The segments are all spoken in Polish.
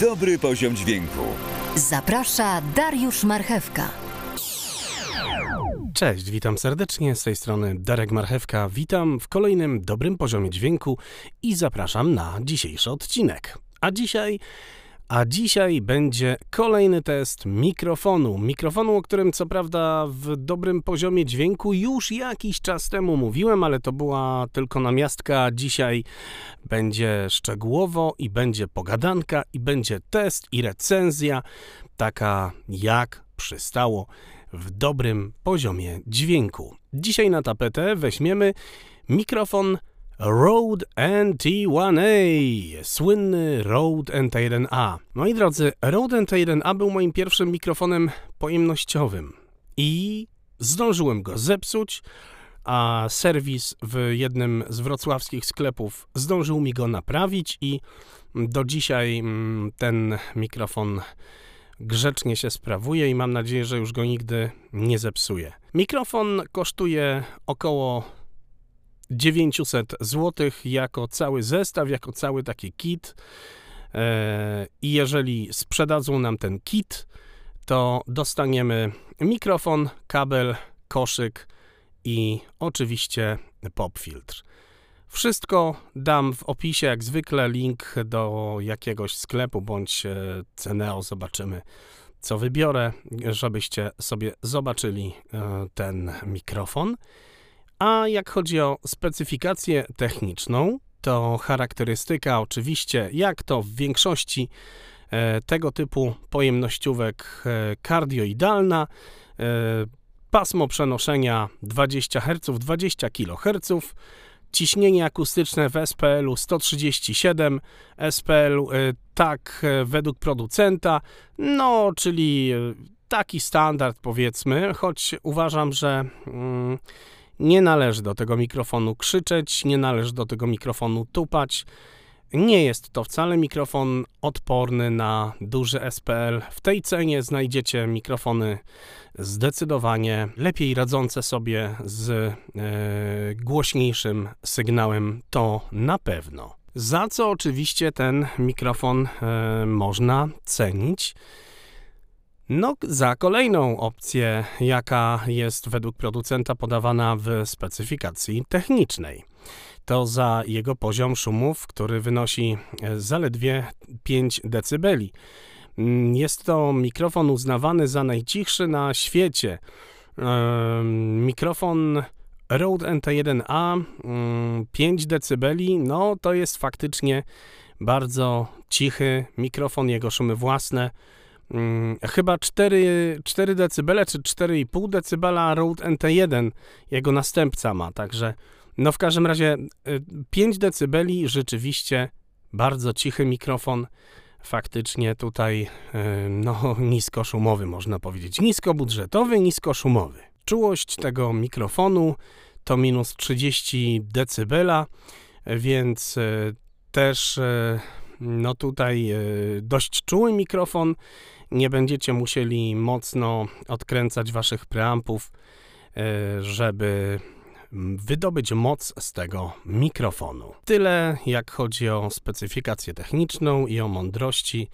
Dobry poziom dźwięku. Zaprasza Dariusz Marchewka. Cześć, witam serdecznie z tej strony Darek Marchewka. Witam w kolejnym dobrym poziomie dźwięku i zapraszam na dzisiejszy odcinek. A dzisiaj a dzisiaj będzie kolejny test mikrofonu. Mikrofonu, o którym co prawda w dobrym poziomie dźwięku już jakiś czas temu mówiłem, ale to była tylko namiastka. Dzisiaj będzie szczegółowo i będzie pogadanka i będzie test i recenzja, taka jak przystało w dobrym poziomie dźwięku. Dzisiaj na tapetę weźmiemy mikrofon Rode NT1A, słynny Rode NT1A. Moi drodzy, Rode NT1A był moim pierwszym mikrofonem pojemnościowym i zdążyłem go zepsuć, a serwis w jednym z wrocławskich sklepów zdążył mi go naprawić i do dzisiaj mm, ten mikrofon grzecznie się sprawuje i mam nadzieję, że już go nigdy nie zepsuję. Mikrofon kosztuje około 900 zł jako cały zestaw, jako cały taki kit. E, I jeżeli sprzedadzą nam ten kit, to dostaniemy mikrofon, kabel, koszyk i oczywiście popfiltr. Wszystko dam w opisie, jak zwykle, link do jakiegoś sklepu bądź e, Ceneo. Zobaczymy, co wybiorę, żebyście sobie zobaczyli e, ten mikrofon. A jak chodzi o specyfikację techniczną, to charakterystyka oczywiście, jak to w większości e, tego typu pojemnościówek e, kardioidalna, e, pasmo przenoszenia 20 Hz, 20 kHz, ciśnienie akustyczne w SPL-u 137, SPL tak według producenta, no czyli taki standard powiedzmy, choć uważam, że mm, nie należy do tego mikrofonu krzyczeć, nie należy do tego mikrofonu tupać. Nie jest to wcale mikrofon odporny na duży SPL. W tej cenie znajdziecie mikrofony zdecydowanie lepiej radzące sobie z e, głośniejszym sygnałem, to na pewno. Za co oczywiście ten mikrofon e, można cenić? No, za kolejną opcję, jaka jest według producenta podawana w specyfikacji technicznej. To za jego poziom szumów, który wynosi e, zaledwie 5 dB. Mm, jest to mikrofon uznawany za najcichszy na świecie. Mikrofon Rode NT1A 5 dB, no to jest faktycznie bardzo cichy mikrofon, jego szumy własne Hmm, chyba 4, 4 dB czy 4,5 dB Rode NT1 jego następca ma, także no w każdym razie 5 y, dB rzeczywiście bardzo cichy mikrofon, faktycznie tutaj y, no niskoszumowy można powiedzieć, niskobudżetowy, niskoszumowy. Czułość tego mikrofonu to minus 30 dB, więc y, też no tutaj dość czuły mikrofon, nie będziecie musieli mocno odkręcać waszych preampów, e, żeby wydobyć moc z tego mikrofonu. Tyle jak chodzi o specyfikację techniczną i o mądrości,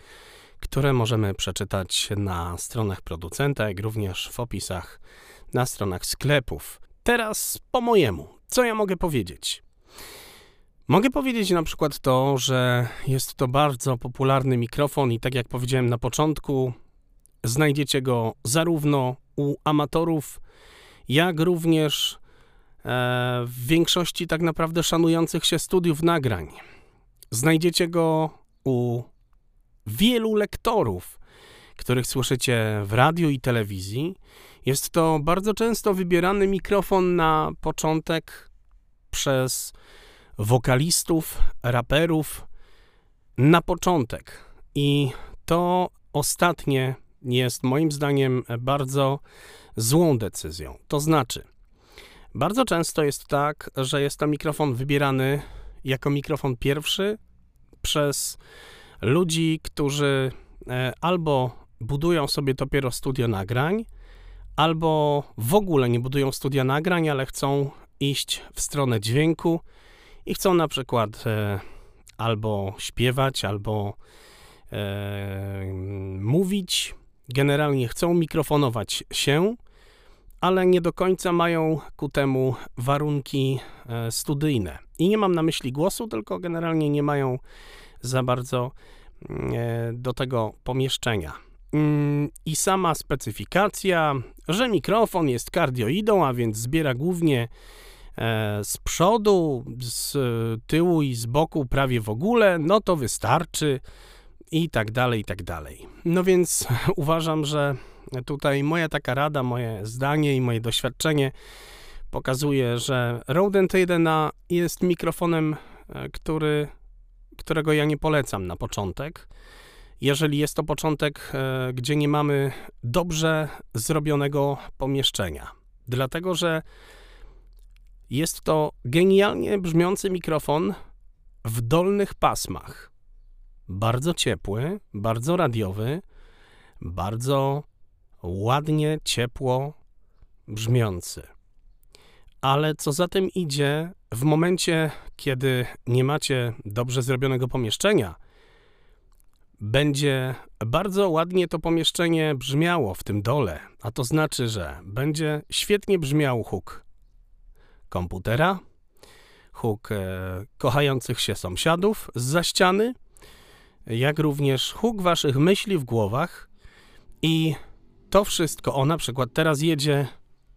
które możemy przeczytać na stronach producenta, jak również w opisach na stronach sklepów. Teraz po mojemu, co ja mogę powiedzieć? Mogę powiedzieć na przykład to, że jest to bardzo popularny mikrofon i tak jak powiedziałem na początku, znajdziecie go zarówno u amatorów, jak również e, w większości tak naprawdę szanujących się studiów nagrań. Znajdziecie go u wielu lektorów, których słyszycie w radiu i telewizji. Jest to bardzo często wybierany mikrofon na początek przez wokalistów, raperów na początek. I to ostatnie jest moim zdaniem bardzo złą decyzją. To znaczy, bardzo często jest tak, że jest to mikrofon wybierany jako mikrofon pierwszy przez ludzi, którzy e, albo budują sobie dopiero studio nagrań, albo w ogóle nie budują studia nagrań, ale chcą iść w stronę dźwięku i chcą na przykład e, albo śpiewać, albo e, mówić, generalnie chcą mikrofonować się, ale nie do końca mają ku temu warunki e, studyjne. I nie mam na myśli głosu, tylko generalnie nie mają za bardzo mm, e, do tego pomieszczenia. Mm, I sama specyfikacja, że mikrofon jest kardioidą, a więc zbiera głównie z przodu, z tyłu i z boku prawie w ogóle, no to wystarczy i tak dalej, i tak dalej. No więc uważam, że tutaj moja taka rada, moje zdanie i moje doświadczenie pokazuje, że Rode NT1 jest mikrofonem, e, który, którego ja nie polecam na początek. Jeżeli jest to początek, e, gdzie nie mamy dobrze zrobionego pomieszczenia. Dlatego, że jest to genialnie brzmiący mikrofon w dolnych pasmach. Bardzo ciepły, bardzo radiowy, bardzo ładnie, ciepło brzmiący. Ale co za tym idzie, w momencie, kiedy nie macie dobrze zrobionego pomieszczenia, będzie bardzo ładnie to pomieszczenie brzmiało w tym dole, a to znaczy, że będzie świetnie brzmiał huk komputera, huk e, kochających się sąsiadów z za ściany, jak również huk waszych myśli w głowach i to wszystko, o na przykład teraz jedzie,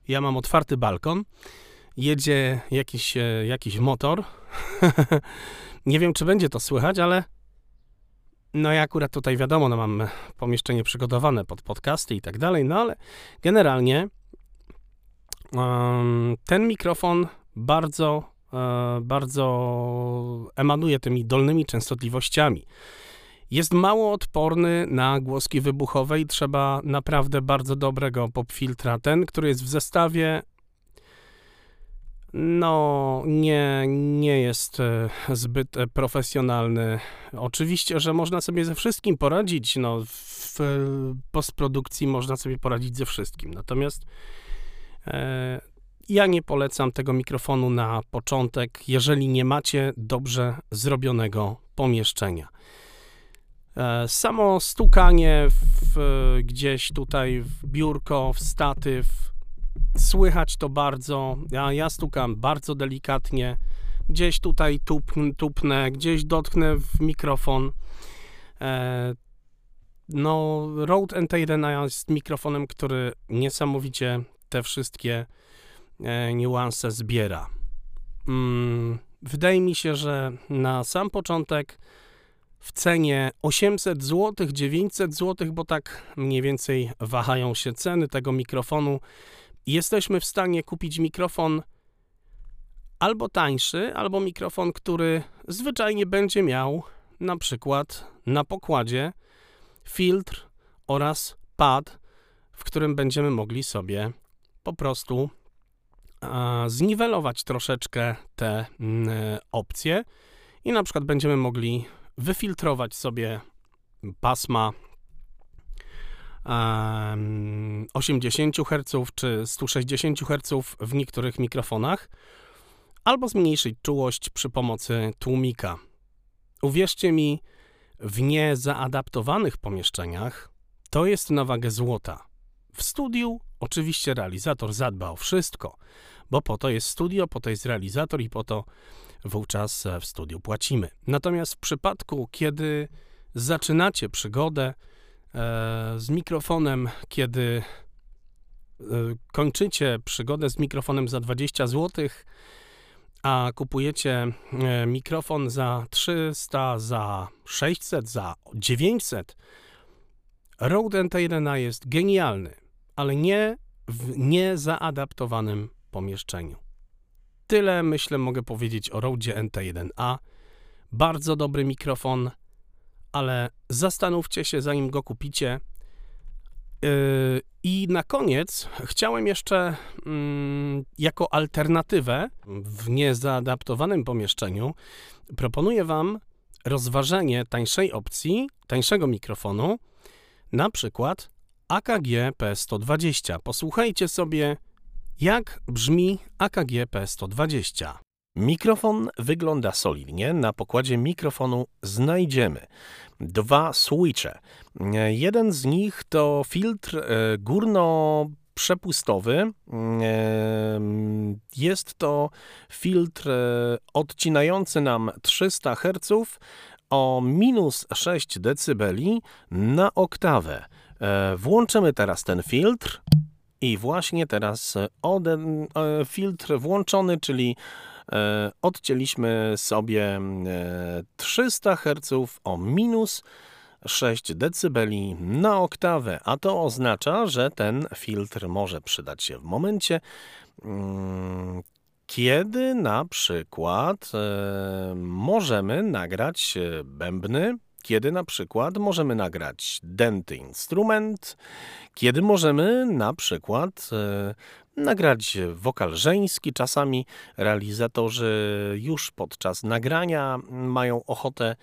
ja mam otwarty balkon, jedzie jakiś, e, jakiś motor, nie wiem czy będzie to słychać, ale no ja akurat tutaj wiadomo, no mam pomieszczenie przygotowane pod podcasty i tak dalej, no ale generalnie ten mikrofon bardzo, e, bardzo emanuje tymi dolnymi częstotliwościami. Jest mało odporny na głoski wybuchowe i trzeba naprawdę bardzo dobrego popfiltra. Ten, który jest w zestawie, no nie, nie jest e, zbyt e, profesjonalny. Oczywiście, że można sobie ze wszystkim poradzić. No, w postprodukcji można sobie poradzić ze wszystkim. Natomiast ja nie polecam tego mikrofonu na początek, jeżeli nie macie dobrze zrobionego pomieszczenia. E, samo stukanie w, gdzieś tutaj w biurko, w statyw, słychać to bardzo. Ja, ja stukam bardzo delikatnie. Gdzieś tutaj tup, tupnę, gdzieś dotknę w mikrofon. E, no, Rode NT1 jest mikrofonem, który niesamowicie te wszystkie e, niuanse zbiera. Mm, wydaje mi się, że na sam początek w cenie 800 zł, 900 zł, bo tak mniej więcej wahają się ceny tego mikrofonu. Jesteśmy w stanie kupić mikrofon albo tańszy, albo mikrofon, który zwyczajnie będzie miał na przykład na pokładzie filtr oraz pad, w którym będziemy mogli sobie po prostu zniwelować troszeczkę te mm, opcje i na przykład będziemy mogli wyfiltrować sobie pasma 80 Hz czy 160 Hz w niektórych mikrofonach, albo zmniejszyć czułość przy pomocy tłumika. Uwierzcie mi, w niezaadaptowanych pomieszczeniach to jest na wagę złota. Studiu oczywiście realizator zadba o wszystko, bo po to jest studio, po to jest realizator i po to wówczas w studiu płacimy. Natomiast w przypadku, kiedy zaczynacie przygodę e, z mikrofonem, kiedy e, kończycie przygodę z mikrofonem za 20 zł, a kupujecie e, mikrofon za 300, za 600, za 900, Rode NT1 jest genialny, ale nie w niezaadaptowanym pomieszczeniu. Tyle myślę mogę powiedzieć o Rode NT1A. Bardzo dobry mikrofon, ale zastanówcie się zanim go kupicie. Yy, I na koniec chciałem jeszcze mm, jako alternatywę w niezaadaptowanym pomieszczeniu proponuję Wam rozważenie tańszej opcji, tańszego mikrofonu, na przykład AKG P120. Posłuchajcie sobie jak brzmi AKG P120? Mikrofon wygląda solidnie. Na pokładzie mikrofonu znajdziemy dwa switche. Jeden z nich to filtr e, górno-przepustowy. E, Jest to filtr e, odcinający nam 300 Hz o minus 6 dB na oktawę. E, Włączymy teraz ten filtr i właśnie teraz e, oden, e, filtr włączony, czyli odcięliśmy sobie e, 300 Hz o minus 6 dB na oktawę, a to oznacza, że ten filtr może przydać się w momencie, mm, kiedy na przykład możemy nagrać bębny, kiedy na przykład możemy nagrać denty instrument, kiedy możemy na przykład e, nagrać wokal żeński. Czasami realizatorzy już podczas nagrania mają ochotę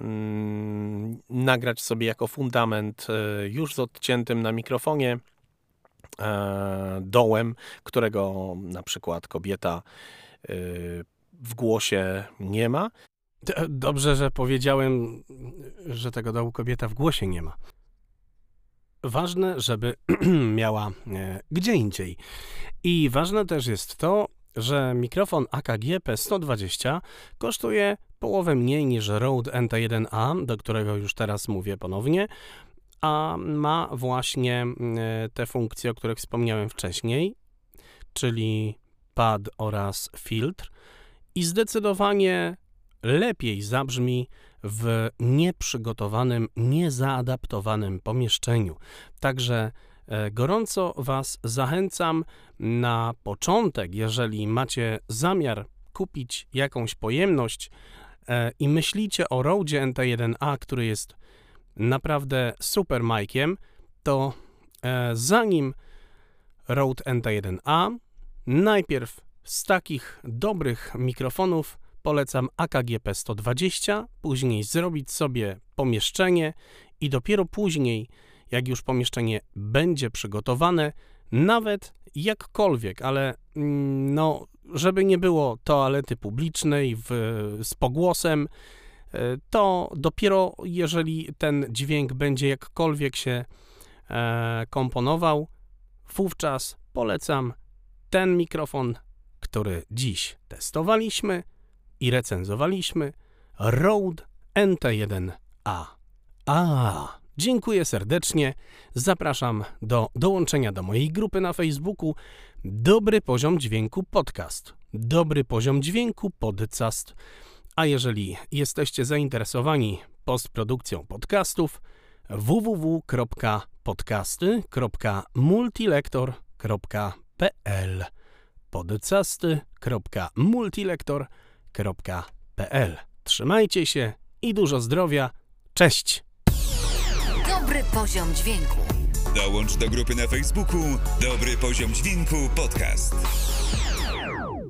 mm, nagrać sobie jako fundament e, już z odciętym na mikrofonie e, dołem, którego na przykład kobieta e, w głosie nie ma. Dobrze, że powiedziałem, że tego dołu kobieta w głosie nie ma. Ważne, żeby miała e, gdzie indziej. I ważne też jest to, że mikrofon AKG P120 kosztuje połowę mniej niż Rode NT1A, do którego już teraz mówię ponownie, a ma właśnie e, te funkcje, o których wspomniałem wcześniej, czyli pad oraz filtr i zdecydowanie lepiej zabrzmi w nieprzygotowanym, niezaadaptowanym pomieszczeniu. Także e, gorąco Was zachęcam na początek, jeżeli macie zamiar kupić jakąś pojemność e, i myślicie o Rode NT1A, który jest naprawdę super majkiem, to e, zanim Rode NT1A, najpierw z takich dobrych mikrofonów polecam AKG P120, później zrobić sobie pomieszczenie i dopiero później, jak już pomieszczenie będzie przygotowane, nawet jakkolwiek, ale mm, no, żeby nie było toalety publicznej w, z pogłosem, e, to dopiero jeżeli ten dźwięk będzie jakkolwiek się e, komponował, wówczas polecam ten mikrofon, który dziś testowaliśmy i recenzowaliśmy Rode NT1A. A, dziękuję serdecznie. Zapraszam do dołączenia do mojej grupy na Facebooku Dobry Poziom Dźwięku Podcast. Dobry Poziom Dźwięku Podcast. A jeżeli jesteście zainteresowani postprodukcją podcastów, www.podcasty.multilektor.pl podcasty.multilektor.pl Trzymajcie się i dużo zdrowia. Cześć! Dobry poziom dźwięku. Dołącz do grupy na Facebooku Dobry Poziom Dźwięku Podcast.